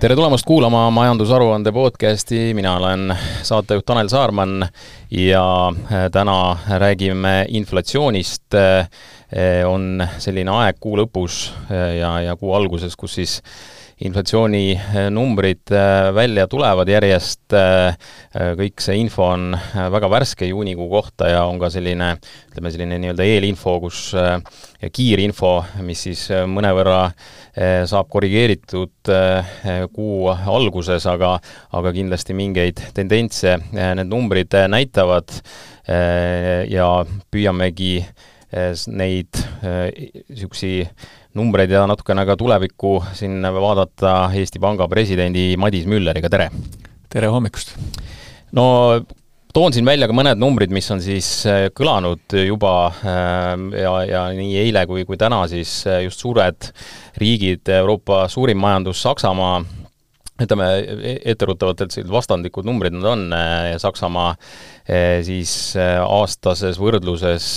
tere tulemast kuulama majandusaruande podcasti, mina olen saatejuht Tanel Saarman ja äh, täna räägime inflatsioonist. Äh, on selline aeg kuu lõpus äh, ja, ja kuu alguses, kus siis inflatsiooninumbrid välja tulevad järjest, kõik see info on väga värske juunikuu kohta ja on ka selline, ütleme selline nii-öelda eelinfo, kus kiirinfo, mis siis mõnevõrra Eh, saab korrigeeritud eh, kuu alguses, aga aga kindlasti mingeid tendentse eh, need numbrid näitavad ja püüamegi neid niisuguseid numbreid ja natukene ka tulevikku siin vaadata Eesti Panga presidendi Madis Mülleriga, tere! tere hommikust! no toon siin välja ka mõned numbrid, mis on siis äh, kõlanud juba äh, ja, ja nii eile kui, kui täna siis äh, just suured riigid, Euroopa suurim majandus Saksamaa, ütleme e-, etteruttavalt, et sellised vastandlikud numbrid nad on, Saksamaa siis aastases võrdluses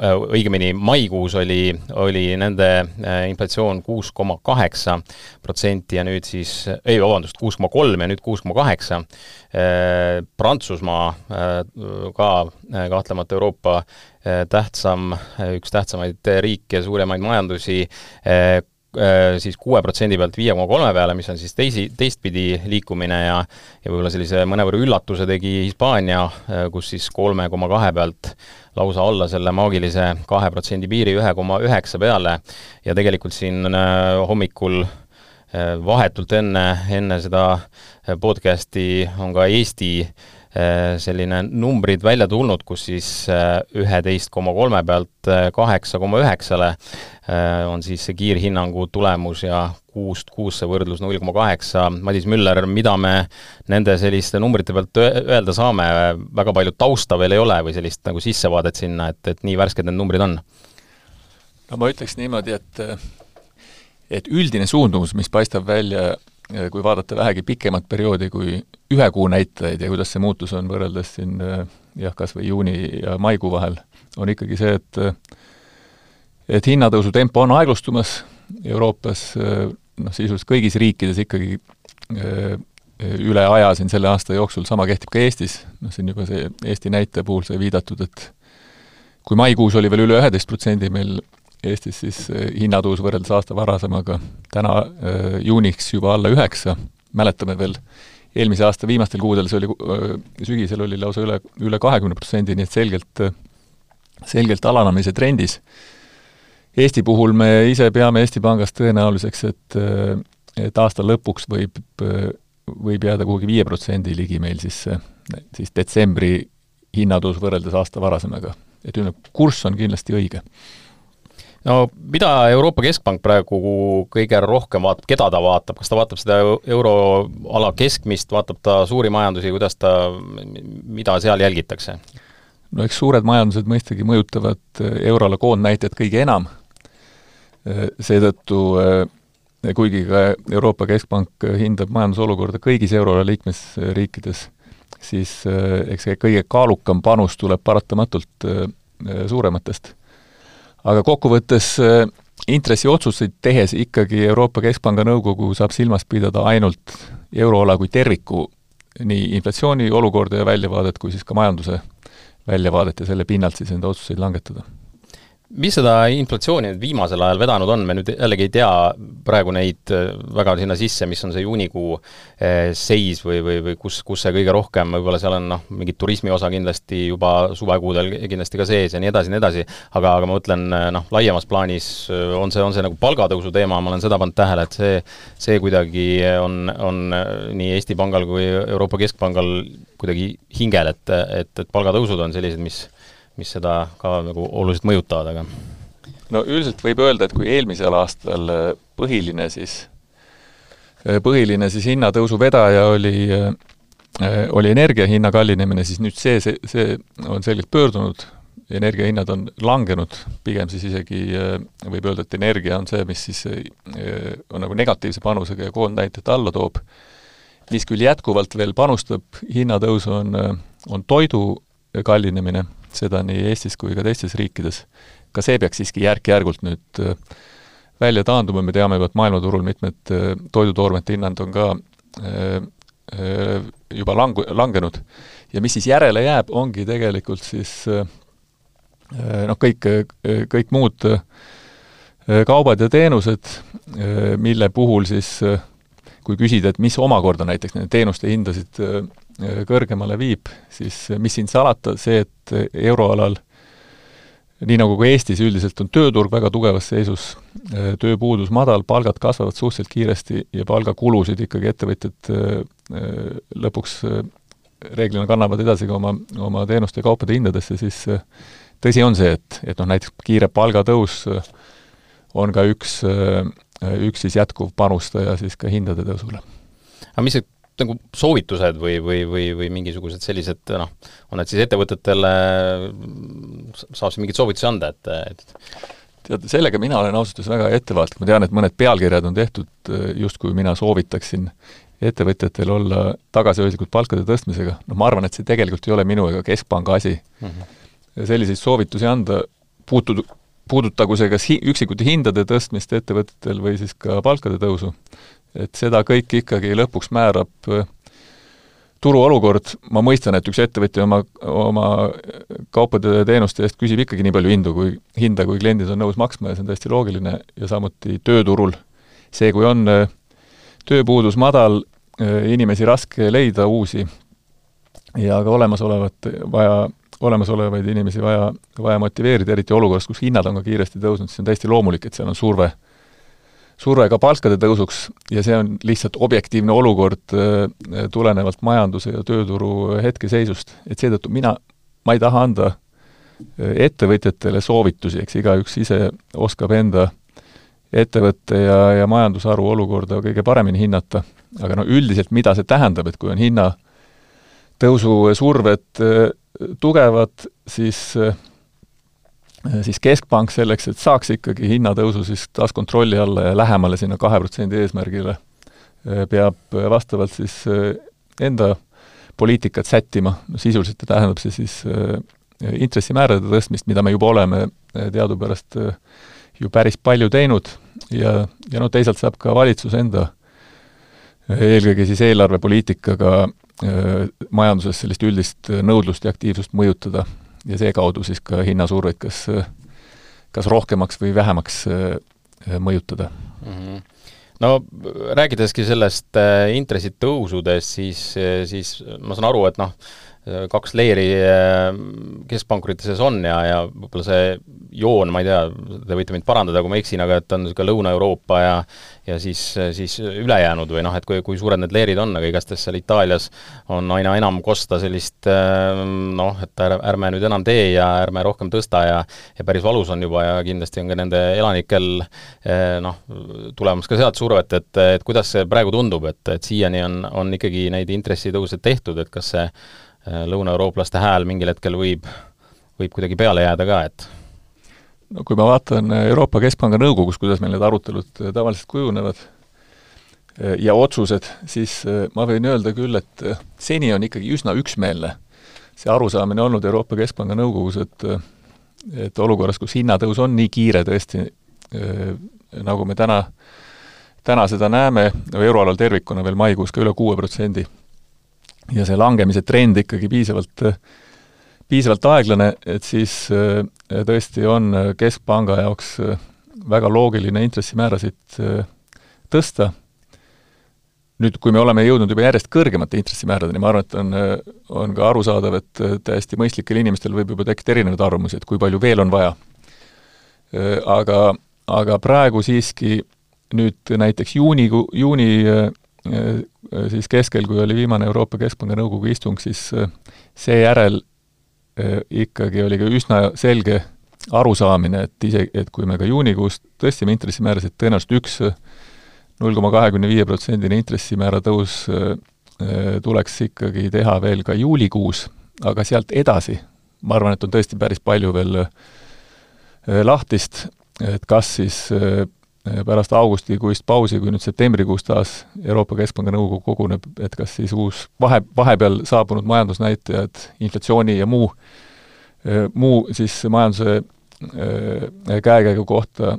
õigemini maikuus oli, oli nende äh, inflatsioon kuus koma kaheksa protsenti ja nüüd siis, ei vabandust, kuus koma kolm ja nüüd kuus koma kaheksa. Äh, Prantsusmaa ka kahtlemata Euroopa tähtsam, üks tähtsamaid riike, suuremaid majandusi, siis kuue protsendi pealt viie koma kolme peale, mis on siis teisi, teistpidi liikumine ja ja võib-olla sellise mõnevõrra üllatuse tegi Hispaania, kus siis kolme koma kahe pealt lausa alla selle maagilise kahe protsendi piiri ühe koma üheksa peale. Ja tegelikult siin äh, hommikul äh, vahetult enne, enne seda äh, podcasti on ka Eesti selline numbrid välja tulnud, kus siis üheteist koma kolme pealt kaheksa koma üheksale on siis see kiirhinnangu tulemus ja kuust kuusse võrdlus null koma kaheksa, Madis Müller, mida me nende selliste numbrite pealt öelda saame, väga palju tausta veel ei ole või sellist nagu sissevaadet sinna, et, et nii värsked need numbrid on? no ma ütleks niimoodi, et et üldine suundumus, mis paistab välja, kui vaadata vähegi pikemat perioodi kui ühe kuu näitajaid ja kuidas see muutus on võrreldes siin jah, kas või juuni ja maikuu vahel, on ikkagi see, et et hinnatõusu tempo on aeglustumas Euroopas noh, sisuliselt kõigis riikides ikkagi üle aja siin selle aasta jooksul, sama kehtib ka Eestis, noh siin juba see Eesti näite puhul sai viidatud, et kui maikuus oli veel üle üheteist protsendi meil Eestis, siis äh, hinnatõus võrreldes aasta varasemaga. Täna äh, juuniks juba alla üheksa, mäletame veel, eelmise aasta viimastel kuudel, see oli, sügisel oli lausa üle, üle kahekümne protsendi, nii et selgelt, selgelt alanemise trendis. Eesti puhul me ise peame Eesti Pangas tõenäoliseks, et et aasta lõpuks võib, võib jääda kuhugi viie protsendi ligi meil siis, siis detsembri hinnatõus võrreldes aasta varasemaga. et ütleme, kurss on kindlasti õige no mida Euroopa Keskpank praegu kõige rohkem vaatab, keda ta vaatab, kas ta vaatab seda euroala keskmist, vaatab ta suuri majandusi, kuidas ta, mida seal jälgitakse? no eks suured majandused mõistagi mõjutavad euroala koondnäitajat kõige enam seetõttu kuigi ka Euroopa Keskpank hindab majandusolukorda kõigis euroala liikmesriikides, siis eks kõige kaalukam panus tuleb paratamatult suurematest. Aga kokkuvõttes intressiotsuseid tehes ikkagi Euroopa Keskpanga nõukogu saab silmas pidada ainult euroala kui terviku nii inflatsiooni olukorda ja väljavaadet kui siis ka majanduse väljavaadet ja selle pinnalt siis enda otsuseid langetada mis seda inflatsiooni nüüd viimasel ajal vedanud on, me nüüd jällegi ei tea praegu neid äh, väga sinna sisse, mis on see juunikuu äh, seis või, või, või kus, kus see kõige rohkem, võib-olla seal on noh, mingit turismi osa kindlasti juba suvekuudel kindlasti ka sees ja nii edasi ja nii edasi, aga, aga ma mõtlen äh, noh, laiemas plaanis on see, on see nagu palgatõusu teema, ma olen seda pannud tähele, et see, see kuidagi on, on nii Eesti Pangal kui Euroopa Keskpangal kuidagi hingel, et, et, et palgatõusud on sellised, mis mis seda ka nagu oluliselt mõjutavad, aga no üldiselt võib öelda, et kui eelmisel aastal äh, põhiline siis, äh, põhiline siis hinnatõusu vedaja oli, äh, oli energia hinna kallinemine, siis nüüd see, see, see on selgelt pöördunud, energiahinnad on langenud, pigem siis isegi võib öelda, et energia on see, mis siis on nagu negatiivse panusega ja koondnäitajat alla toob. mis küll jätkuvalt veel panustab hinnatõusu, on, on toidu kallinemine seda nii Eestis kui ka teistes riikides. ka see peaks siiski järk-järgult nüüd äh, välja taanduma, me teame juba, et maailmaturul mitmed toidutoormete hinnad on ka juba lang-, langenud. ja mis siis järele jääb, ongi tegelikult siis noh, kõik, kõik muud kaubad ja teenused, mille puhul siis kui küsida, et mis omakorda näiteks nende teenuste hindasid kõrgemale viib, siis mis siin salata, see, et euroalal nii nagu ka Eestis üldiselt on tööturg väga tugevas seisus, tööpuudus madal, palgad kasvavad suhteliselt kiiresti ja palgakulusid ikkagi ettevõtjad lõpuks reeglina kannavad edasi ka oma, oma teenuste ja kaupade hindadesse, siis tõsi on see, et, et noh, näiteks kiire palgatõus on ka üks, üks siis jätkuv panustaja siis ka hindade tõusule. aga mis see nagu soovitused või, või, või, või mingisugused sellised noh, on need siis ettevõtetele, saab siin mingeid soovitusi anda, et, et tead, sellega mina olen ausalt öeldes väga ettevaatlik, ma tean, et mõned pealkirjad on tehtud justkui mina soovitaksin ettevõtjatel olla tagasihoidlikud palkade tõstmisega, no ma arvan, et see tegelikult ei ole minu ega Keskpanga asi mm. -hmm. selliseid soovitusi anda, puutud, puudutagu see kas hi-, üksikute hindade tõstmist ettevõtetel või siis ka palkade tõusu et seda kõike ikkagi lõpuks määrab äh, turuolukord, ma mõistan, et üks ettevõtja oma, oma kaupade ja teenuste eest küsib ikkagi nii palju hindu, kui, hinda, kui kliendid on nõus maksma ja see on täiesti loogiline, ja samuti tööturul. see, kui on äh, tööpuudus madal, äh, inimesi raske leida uusi ja ka olemasolevat vaja, olemasolevaid inimesi vaja, vaja motiveerida, eriti olukorras, kus hinnad on ka kiiresti tõusnud, siis on täiesti loomulik, et seal on surve surve ka palkade tõusuks ja see on lihtsalt objektiivne olukord äh, tulenevalt majanduse ja tööturu hetkeseisust. et seetõttu mina, ma ei taha anda äh, ettevõtjatele soovitusi, eks igaüks ise oskab enda ettevõtte ja, ja majandusharu olukorda kõige paremini hinnata, aga no üldiselt, mida see tähendab, et kui on hinnatõusu surved äh, tugevad, siis äh, siis Keskpank selleks, et saaks ikkagi hinnatõusu siis taas kontrolli alla ja lähemale sinna kahe protsendi eesmärgile, äh, peab äh, vastavalt siis enda poliitikat sättima, sisuliselt tähendab see siis intressimäärade tõstmist, mida me juba oleme teadupärast ju päris palju teinud. Ja, ja no teisalt saab ka valitsus enda eelkõige siis eelarvepoliitikaga majanduses sellist üldist nõudlust ja aktiivsust mõjutada ja seekaudu siis ka hinnasurveid kas, kas rohkemaks või vähemaks äh, mõjutada mm. -hmm no rääkideski sellest äh, intressitõusudest, siis, siis ma saan aru, et noh, kaks leeri äh, keskpankurite sees on ja, ja võib-olla see joon, ma ei tea, te võite mind parandada, kui ma eksin, aga et on niisugune Lõuna-Euroopa ja ja siis, siis ülejäänud või noh, et kui, kui suured need leerid on, aga igastahes seal Itaalias on aina enam kosta sellist äh, noh, et ärme, ärme nüüd enam tee ja ärme rohkem tõsta ja ja päris valus on juba ja kindlasti on ka nende elanikel äh, noh, tulemas ka sealt survet, et, et kuidas see praegu tundub, et, et siiani on, on ikkagi neid intressitõuse tehtud, et kas see lõunaeurooplaste hääl mingil hetkel võib, võib kuidagi peale jääda ka, et no kui ma vaatan Euroopa Keskpanga nõukogus, kuidas meil need arutelud äh, tavaliselt kujunevad äh, ja otsused, siis ma võin öelda küll, et seni on ikkagi üsna üksmeelne see arusaamine olnud Euroopa Keskpanga nõukogus, et et olukorras, kus hinnatõus on nii kiire tõesti, nagu me täna, täna seda näeme, euroalal tervikuna veel maikuus ka üle kuue protsendi ja see langemise trend ikkagi piisavalt, piisavalt aeglane, et siis äh, tõesti on Keskpanga jaoks äh, väga loogiline intressimäärasid äh, tõsta. nüüd, kui me oleme jõudnud juba järjest kõrgemate intressimääradeni, ma arvan, et on, on ka arusaadav, et täiesti mõistlikel inimestel võib juba tekkida erinevaid arvamusi, et kui palju veel on vaja. Aga, aga praegu siiski nüüd näiteks juuni Äh, siis keskel, kui oli viimane Euroopa Keskpanga nõukogu istung, siis äh, seejärel äh, ikkagi oli ka üsna selge arusaamine, et ise, et kui me ka juunikuus tõstsime intressimäärasid, tõenäoliselt üks null koma kahekümne viie protsendine intressimäära tõus tuleks ikkagi teha veel ka juulikuus, aga sealt edasi, ma arvan, et on tõesti päris palju veel lahtist, et kas siis Äh, pärast augustikuist pausi, kui nüüd septembrikuus taas Euroopa Keskpanga nõukogu koguneb, et kas siis uus vahe, vahepeal saabunud majandusnäitajad, inflatsiooni ja muu, äh, muu siis majanduse äh, käekäigu kohta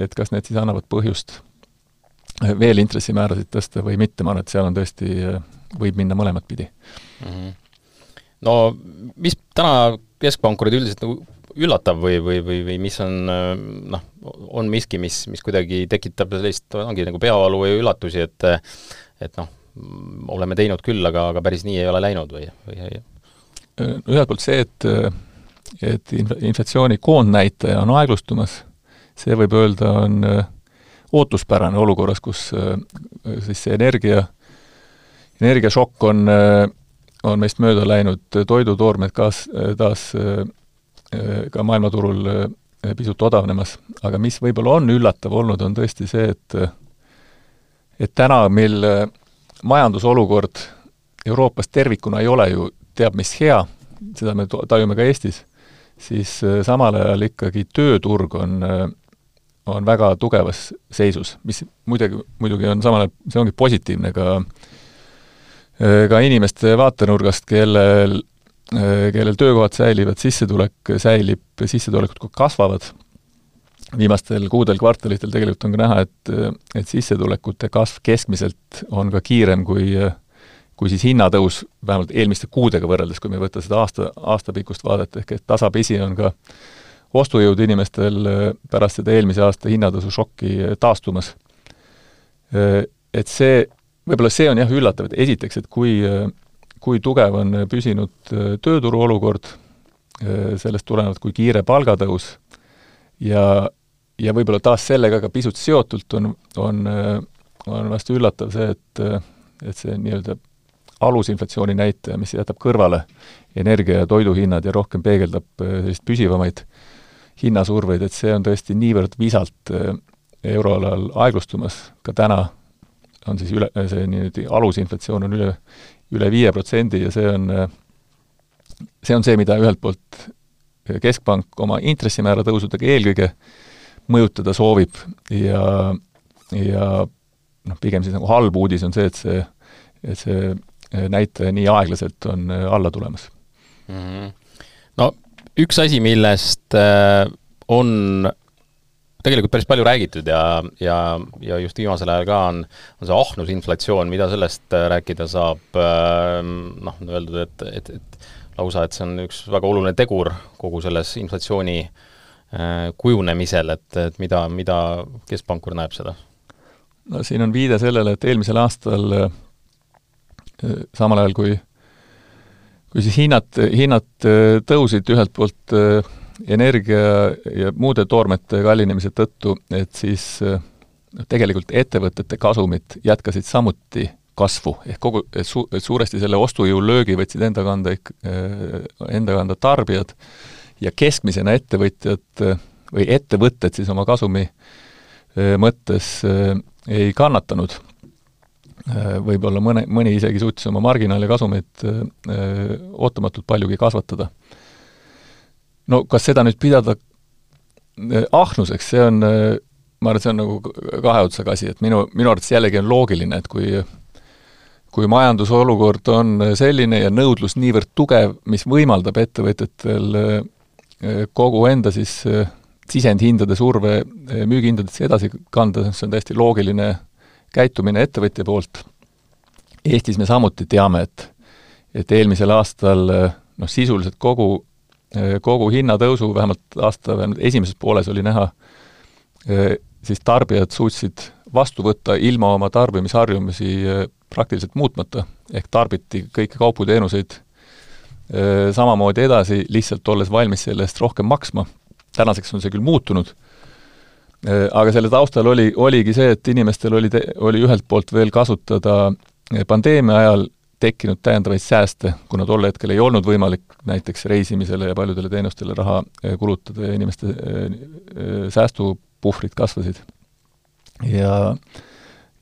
et kas need siis annavad põhjust veel intressimäärasid tõsta või mitte, ma arvan, et seal on tõesti, võib minna mõlemat pidi mm. -hmm. no mis täna keskpankurid üldiselt nagu üllatav või, või, või, või mis on noh, on miski, mis, mis kuidagi tekitab sellist, ongi nagu peavalu või üllatusi, et et noh, oleme teinud küll, aga, aga päris nii ei ole läinud või, või? ühelt poolt see, et et inf-, inflatsiooni koondnäitaja on aeglustumas, see võib öelda, on ootuspärane olukorras, kus siis see energia, energiašokk on, on meist mööda läinud, toidutoormed kas taas ka maailmaturul pisut odavnemas, aga mis võib-olla on üllatav olnud, on tõesti see, et et täna, mil majandusolukord Euroopas tervikuna ei ole ju teab mis hea, seda me tajume ka Eestis, siis samal ajal ikkagi tööturg on on väga tugevas seisus, mis muidugi, muidugi on samal ajal, see ongi positiivne ka ka inimeste vaatenurgast, kellel, kellel töökohad säilivad, sissetulek säilib, sissetulekud ka kasvavad, viimastel kuudel, kvartalitel tegelikult on ka näha, et, et sissetulekute kasv keskmiselt on ka kiirem kui kui siis hinnatõus vähemalt eelmiste kuudega võrreldes, kui me ei võta seda aasta, aastapikkust vaadet, ehk et tasapisi on ka äh, ostujõud inimestel äh, pärast seda eelmise aasta hinnatõusu šokki äh, taastumas. Äh, et see, võib-olla see on jah üllatav, et esiteks, et kui, kui tugev on püsinud tööturu olukord, sellest tulenevalt, kui kiire palgatõus ja, ja võib-olla taas sellega ka pisut seotult on, on, on vast üllatav see, et, et see nii-öelda alusinflatsiooni näitaja, mis jätab kõrvale energia- ja toiduhinnad ja rohkem peegeldab sellist püsivamaid hinnasurveid, et see on tõesti niivõrd visalt äh, euroalal aeglustumas, ka täna on siis üle, see niimoodi alusinflatsioon on üle, üle viie protsendi ja see on, see on see, mida ühelt poolt Keskpank oma intressimäära tõusudega eelkõige mõjutada soovib ja, ja noh, pigem siis nagu halb uudis on see, et see, et see näitaja nii aeglaselt on alla tulemas mm. -hmm. no üks asi, millest äh, on tegelikult päris palju räägitud ja, ja, ja just viimasel ajal ka on, on see ahnusinflatsioon, mida sellest äh, rääkida saab, äh, noh, on öeldud, et, et, et lausa, et see on üks väga oluline tegur kogu selles inflatsiooni kujunemisel, et, et mida, mida keskpankur näeb seda? no siin on viide sellele, et eelmisel aastal samal ajal, kui kui siis hinnad, hinnad äh, tõusid ühelt poolt äh, energia ja muude toormete kallinemise tõttu, et siis äh, noh, tegelikult ettevõtete kasumid jätkasid samuti kasvu, ehk kogu, et su-, et suuresti selle ostujõu löögi võtsid enda kanda ikka, enda kanda tarbijad ja keskmisena ettevõtjad või ettevõtted siis oma kasumi mõttes ei kannatanud Äh, võib-olla mõne, mõni isegi suutis oma marginaali kasumit äh, ootamatult paljugi kasvatada. No kas seda nüüd pidada äh, ahnuseks, see on, ma arvan, see on nagu kahe otsaga asi, et minu, minu arvates jällegi on loogiline, et kui kui majandusolukord on selline ja nõudlus niivõrd tugev, mis võimaldab ettevõtjatel kogu enda siis sisendhindade surve müügihindadesse edasi kanda, see on täiesti loogiline käitumine ettevõtja poolt. Eestis me samuti teame, et et eelmisel aastal noh, sisuliselt kogu, kogu hinnatõusu, vähemalt aasta esimeses pooles oli näha, siis tarbijad suutsid vastu võtta ilma oma tarbimisharjumusi praktiliselt muutmata, ehk tarbiti kõiki kaupu-teenuseid samamoodi edasi, lihtsalt olles valmis selle eest rohkem maksma. tänaseks on see küll muutunud Äh, aga selle taustal oli, oligi see, et inimestel oli, oli ühelt poolt veel kasutada äh, pandeemia ajal tekkinud täiendavaid sääste, kuna tol hetkel ei olnud võimalik näiteks reisimisele ja paljudele teenustele raha äh, kulutada ja inimeste säästupuhvrid kasvasid. ja,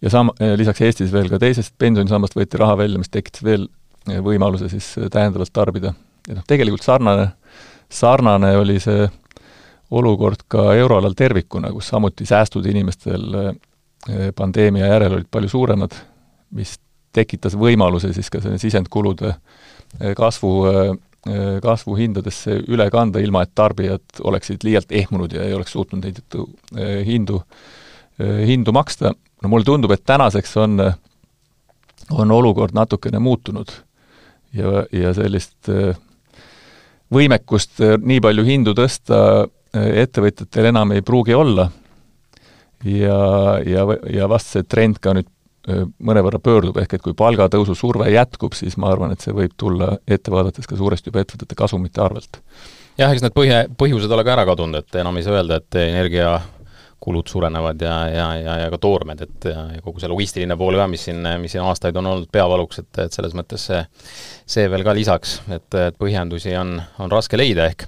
ja sam-, lisaks Eestis veel ka teisest pensionisambast võeti raha välja, mis tekitas veel võimaluse siis täiendavalt tarbida. ja noh, tegelikult sarnane, sarnane oli see olukord ka euroalal tervikuna, kus samuti säästud inimestel eh, pandeemia järel olid palju suuremad, mis tekitas võimaluse siis ka selle sisendkulude eh, kasvu eh, kasvu hindadesse üle kanda, ilma et tarbijad oleksid liialt ehmunud ja ei oleks suutnud neid hindu, hindu maksta. no mulle tundub, et tänaseks on, on olukord natukene muutunud ja, ja sellist võimekust nii palju hindu tõsta ettevõtjatel enam ei pruugi olla. ja, ja, ja vast see trend ka nüüd mõnevõrra pöördub, ehk et kui palgatõusu surve jätkub, siis ma arvan, et see võib tulla ette vaadates ka suuresti juba ettevõtete kasumite arvelt. jah, eks need põhje, põhjused ole ka ära kadunud, et enam ei saa öelda, et energiakulud suurenevad ja, ja, ja, ja ka toormed, et ja, ja kogu see logistiline pool ka, mis siin, mis siin aastaid on olnud peavaluks, et, et selles mõttes see, see veel ka lisaks, et, et põhjendusi on, on raske leida ehk.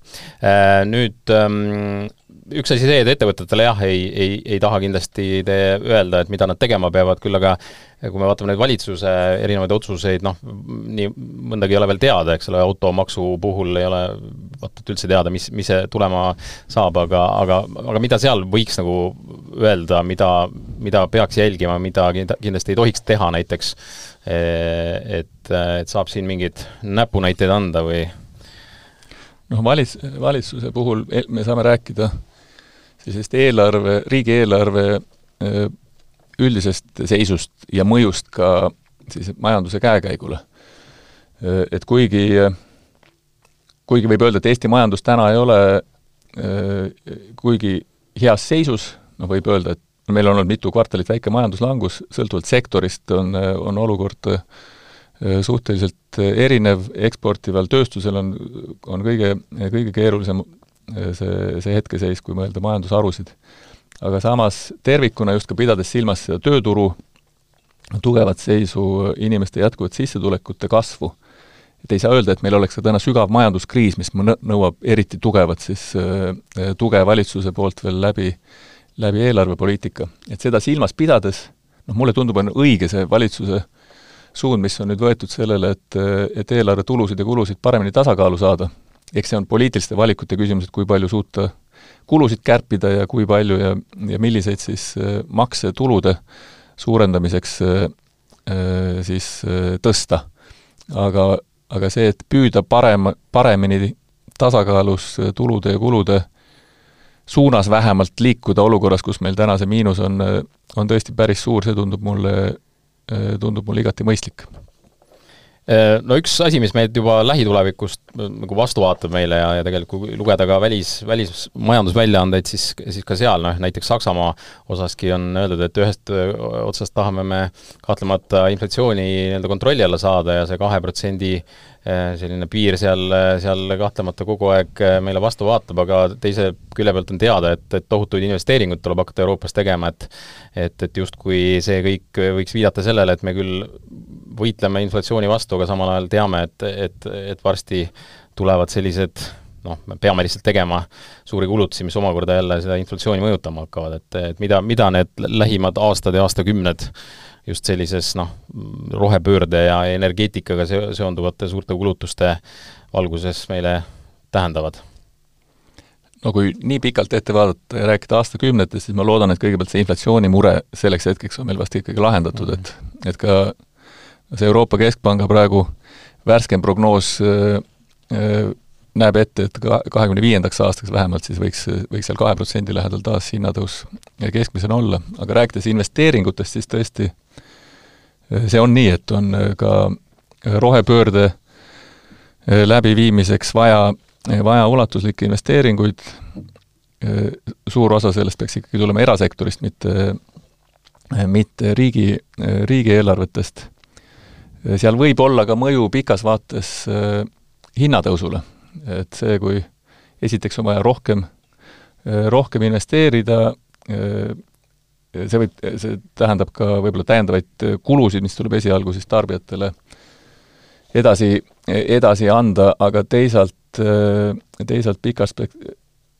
Nüüd ähm, üks asi see, et ettevõtetele jah, ei, ei, ei taha kindlasti te öelda, et mida nad tegema peavad, küll aga kui me vaatame neid valitsuse erinevaid otsuseid, noh, nii mõndagi ei ole veel teada, eks ole, automaksu puhul ei ole vaata et üldse teada, mis, mis see tulema saab, aga, aga, aga mida seal võiks nagu öelda, mida, mida peaks jälgima, mida kindlasti ei tohiks teha näiteks, et, et saab siin mingeid näpunäiteid anda või noh, valis-, valitsuse puhul e-, me saame rääkida sellisest eelarve, riigieelarve üldisest seisust ja mõjust ka siis majanduse käekäigule. Et kuigi, kuigi võib öelda, et Eesti majandus täna ei ole kuigi heas seisus, noh võib öelda, et meil on olnud mitu kvartalit väike majanduslangus, sõltuvalt sektorist on, on olukord suhteliselt erinev, eksportival tööstusel on, on kõige, kõige keerulisem see, see hetkeseis, kui mõelda majandusharusid. aga samas tervikuna just ka pidades silmas seda tööturu tugevat seisu, inimeste jätkuvat sissetulekute kasvu, et ei saa öelda, et meil oleks ka täna sügav majanduskriis, mis nõuab eriti tugevat siis äh, tuge valitsuse poolt veel läbi, läbi eelarvepoliitika. et seda silmas pidades, noh, mulle tundub, on õige see valitsuse suund, mis on nüüd võetud sellele, et, et eelarve tulusid ja kulusid paremini tasakaalu saada, eks see on poliitiliste valikute küsimus, et kui palju suuta kulusid kärpida ja kui palju ja, ja milliseid siis äh, makse tulude suurendamiseks äh, äh, siis tõsta. aga, aga see, et püüda parem, paremini tasakaalus tulude ja kulude suunas vähemalt liikuda olukorras, kus meil täna see miinus on, on tõesti päris suur, see tundub mulle, tundub mulle igati mõistlik no üks asi, mis meid juba lähitulevikust äh, nagu vastu vaatab meile ja, ja tegelikult kui lugeda ka välis, välismajandusväljaandeid, siis, siis ka seal noh, näiteks Saksamaa osaski on öeldud, et ühest äh, otsast tahame me kahtlemata inflatsiooni nii-öelda kontrolli alla saada ja see kahe protsendi selline piir seal, seal kahtlemata kogu aeg meile vastu vaatab, aga teise külje pealt on teada, et, et tohutuid investeeringuid tuleb hakata Euroopas tegema, et et, et justkui see kõik võiks viidata sellele, et me küll võitleme inflatsiooni vastu, aga samal ajal teame, et, et, et varsti tulevad sellised noh, me peame lihtsalt tegema suuri kulutusi, mis omakorda jälle seda inflatsiooni mõjutama hakkavad, et, et mida, mida need lähimad aastad ja aastakümned just sellises noh, rohepöörde ja energeetikaga seonduvate suurte kulutuste valguses meile tähendavad. No kui nii pikalt ette vaadata ja rääkida aastakümnetest, siis ma loodan, et kõigepealt see inflatsioonimure selleks hetkeks on meil vast ikkagi lahendatud, et et ka see Euroopa Keskpanga praegu värskem prognoos äh, äh, näeb ette, et ka kahekümne viiendaks aastaks vähemalt siis võiks, võiks seal kahe protsendi lähedal taas hinnatõus keskmisena olla, aga rääkides investeeringutest, siis tõesti äh, see on nii, et on ka rohepöörde läbiviimiseks vaja, vaja ulatuslikke investeeringuid, suur osa sellest peaks ikkagi tulema erasektorist, mitte, mitte riigi, riigieelarvetest seal võib olla ka mõju pikas vaates äh, hinnatõusule. et see, kui esiteks on vaja rohkem, äh, rohkem investeerida, äh, see võib, see tähendab ka võib-olla täiendavaid kulusid, mis tuleb esialgu siis tarbijatele edasi, edasi anda, aga teisalt, teisalt pikas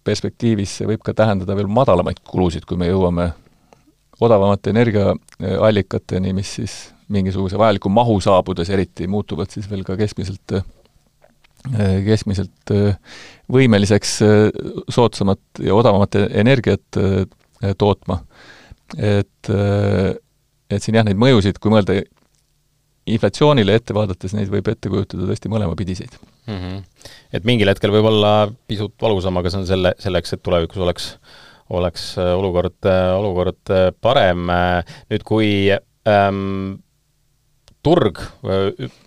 perspektiivis see võib ka tähendada veel madalamaid kulusid, kui me jõuame odavamate energiaallikateni, mis siis mingisuguse vajaliku mahu saabudes eriti muutuvad siis veel ka keskmiselt keskmiselt võimeliseks soodsamat ja odavamat energiat tootma. et, et siin jah, neid mõjusid, kui mõelda inflatsioonile ette vaadates neid võib ette kujutada tõesti mõlemapidiseid mm. -hmm. et mingil hetkel võib olla pisut valusam, aga see on selle, selleks, et tulevikus oleks, oleks äh, olukord, äh, olukord äh, parem. nüüd, kui ähm, turg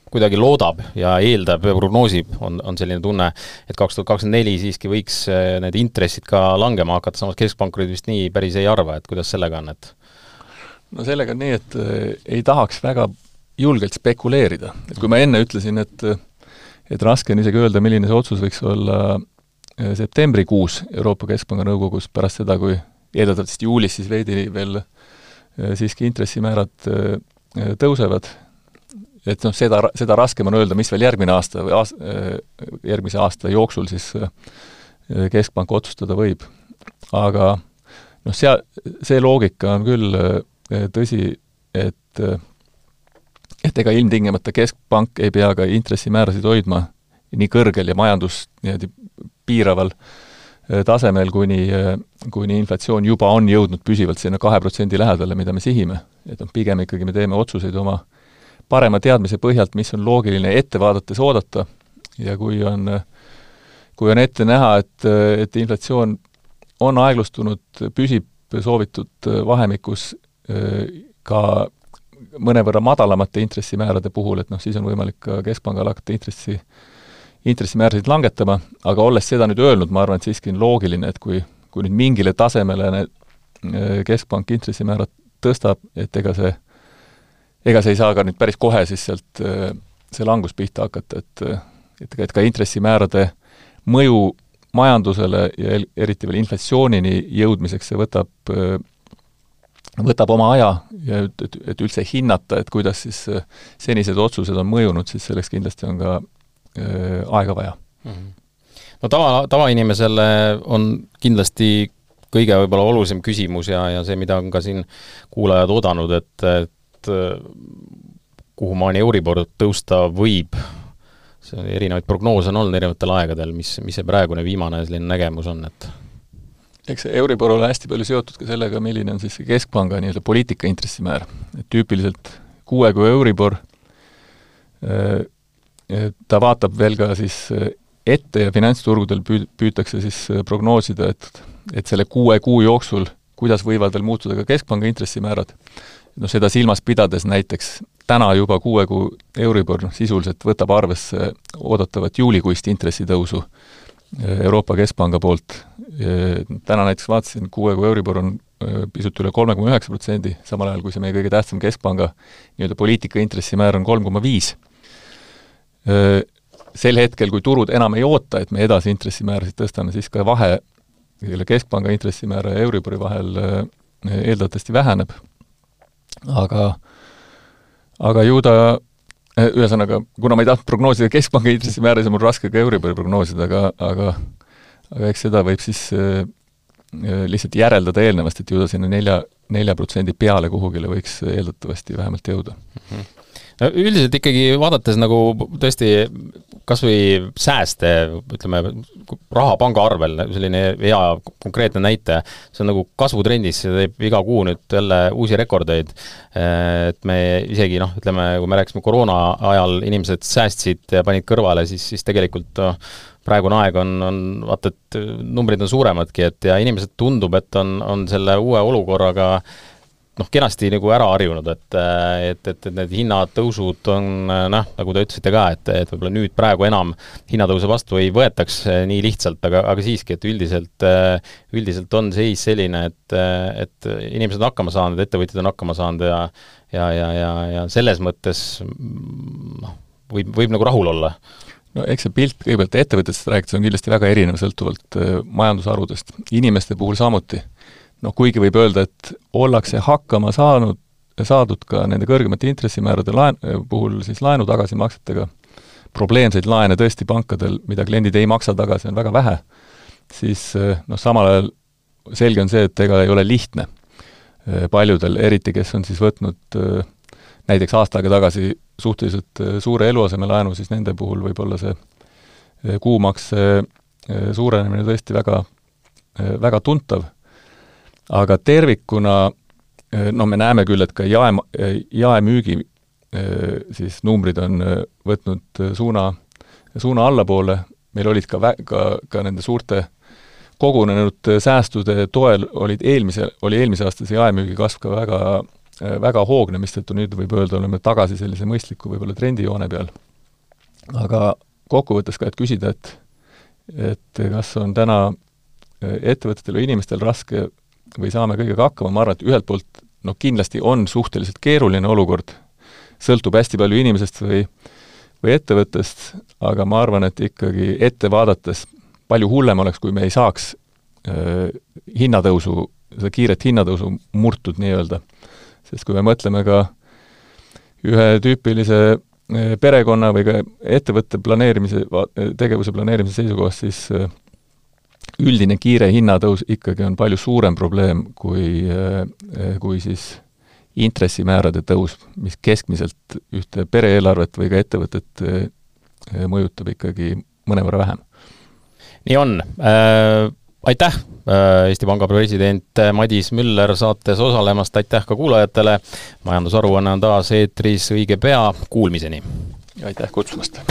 kuidagi loodab ja eeldab ja prognoosib, on, on selline tunne, et kaks tuhat kakskümmend neli siiski võiks need intressid ka langema hakata, samas keskpankurid vist nii päris ei arva, et kuidas sellega on, et no sellega on nii, et ei tahaks väga julgelt spekuleerida, et kui ma enne ütlesin, et et raske on isegi öelda, milline see otsus võiks olla äh, septembrikuus Euroopa Keskpanga nõukogus, pärast seda, kui eeldatavasti juulis siis veidi veel äh, siiski intressimäärad äh, tõusevad, et noh, seda, seda raskem on öelda, mis veel järgmine aasta või aas-, järgmise aasta jooksul siis Keskpank otsustada võib. aga noh, sea-, see loogika on küll tõsi, et et ega ilmtingimata Keskpank ei pea ka intressimäärasid hoidma nii kõrgel ja majandust niimoodi piiraval äh, tasemel, kuni, äh, kuni inflatsioon juba on jõudnud püsivalt sinna kahe protsendi lähedale, mida me sihime. et noh, pigem ikkagi me teeme otsuseid oma parema teadmise põhjalt, mis on loogiline ette vaadates oodata. Ja kui on, kui on ette näha, et, et inflatsioon on aeglustunud, püsib soovitud vahemikus ka mõnevõrra madalamate intressimäärade puhul, et noh, siis on võimalik ka Keskpangal hakata intressi, intressimäärasid langetama, aga olles seda nüüd öelnud, ma arvan, et siiski on loogiline, et kui, kui nüüd mingile tasemele need Keskpank intressimäärad tõstab, et ega see, ega see ei saa ka nüüd päris kohe siis sealt äh, see langus pihta hakata, et et, et ka intressimäärade mõju majandusele ja eriti veel inflatsioonini jõudmiseks, see võtab äh, võtab oma aja ja et, et, et üldse hinnata, et kuidas siis äh, senised otsused on mõjunud, siis selleks kindlasti on ka äh, aega vaja mm. -hmm. no tava, tavainimesele on kindlasti kõige võib-olla olulisem küsimus ja, ja see, mida on ka siin kuulajad oodanud, et, et äh, kuhumaani Euribor tõusta võib, see erinevaid prognoose on olnud erinevatel aegadel, mis, mis see praegune viimane selline nägemus on, et eks see Euribor ole hästi palju seotud ka sellega, milline on siis Keskpanga nii-öelda poliitika intressimäär. et tüüpiliselt kuue kuu Euribor, äh, ta vaatab veel ka siis äh, ette ja finantsturgudel püü-, püütakse siis prognoosida, et et selle kuue kuu jooksul, kuidas võivad veel muutuda ka Keskpanga intressimäärad, noh, seda silmas pidades näiteks täna juba kuue kuu Euribor noh, sisuliselt võtab arvesse oodatavat juulikuist intressitõusu Euroopa Keskpanga poolt täna näiteks vaatasin, kuue kuu Euribor on pisut üle kolme koma üheksa protsendi, samal ajal kui see meie kõige tähtsam keskpanga nii-öelda poliitika intressimäär on kolm koma viis. Sel hetkel, kui turud enam ei oota, et me edasi intressimäärasid tõstame, siis ka vahe selle keskpanga intressimäära ja Euribori vahel eeldatavasti väheneb. Aga, aga ju ta ühesõnaga, kuna ma ei tahtnud prognoosida keskpanga intressimäära, siis on mul raske ka Euribori prognoosida, aga, aga aga eks seda võib siis äh, lihtsalt järeldada eelnevast, et ju ta sinna nelja, nelja protsendi peale kuhugile võiks eeldatavasti vähemalt jõuda mm. -hmm üldiselt ikkagi vaadates nagu tõesti kas või sääste, ütleme, raha pangaarvel, selline hea konkreetne näite, see on nagu kasvutrendis, see teeb iga kuu nüüd jälle uusi rekordeid, et me isegi noh, ütleme, kui me rääkisime koroona ajal, inimesed säästsid ja panid kõrvale, siis, siis tegelikult praegune aeg on, on vaata, et numbrid on suuremadki, et ja inimesed tundub, et on, on selle uue olukorraga noh, kenasti nagu ära harjunud, et, et, et, et need hinnatõusud on noh, nagu te ütlesite ka, et, et võib-olla nüüd praegu enam hinnatõuse vastu ei võetaks nii lihtsalt, aga, aga siiski, et üldiselt, üldiselt on seis selline, et, et inimesed on hakkama saanud, ettevõtjad on hakkama saanud ja ja, ja, ja, ja selles mõttes noh, võib, võib nagu rahul olla no eks see pilt kõigepealt ettevõtetest rääkides on kindlasti väga erinev sõltuvalt äh, majandusharudest, inimeste puhul samuti. Noh, kuigi võib öelda, et ollakse hakkama saanud, saadud ka nende kõrgemate intressimäärade laen-, puhul siis laenu tagasimaksetega, probleemseid laene tõesti pankadel, mida kliendid ei maksa tagasi, on väga vähe, siis noh, samal ajal selge on see, et ega ei ole lihtne. Paljudel, eriti kes on siis võtnud näiteks aasta aega tagasi suhteliselt suure eluasemelaenu, siis nende puhul võib olla see kuumakse suurenemine tõesti väga, väga tuntav. Aga tervikuna no me näeme küll, et ka jae, jaemüügi siis numbrid on võtnud suuna, suuna allapoole, meil olid ka vä-, ka, ka nende suurte kogunenud säästude toel olid eelmise, oli eelmise aasta see jaemüügi kasv ka väga, väga hoogne, mistõttu nüüd võib öelda, oleme tagasi sellise mõistliku võib-olla trendijoone peal. aga kokkuvõttes ka, et küsida, et et kas on täna ettevõtetel või inimestel raske või saame kõigega hakkama, ma arvan, et ühelt poolt noh, kindlasti on suhteliselt keeruline olukord, sõltub hästi palju inimesest või või ettevõttest, aga ma arvan, et ikkagi ette vaadates palju hullem oleks, kui me ei saaks äh, hinnatõusu, seda kiiret hinnatõusu murtud nii-öelda. sest kui me mõtleme ka ühe tüüpilise äh, perekonna või ka ettevõtte planeerimise, tegevuse planeerimise seisukohast, siis äh, üldine kiire hinnatõus ikkagi on palju suurem probleem kui, äh, kui siis intressimäärade tõus, mis keskmiselt ühte pere-eelarvet või ka ettevõtet äh, mõjutab ikkagi mõnevõrra vähem nii on äh,. aitäh äh,, Eesti Panga president Madis Müller saates osalemast, aitäh ka kuulajatele. majandusaruanne on taas eetris õige pea, kuulmiseni! aitäh kutsumast!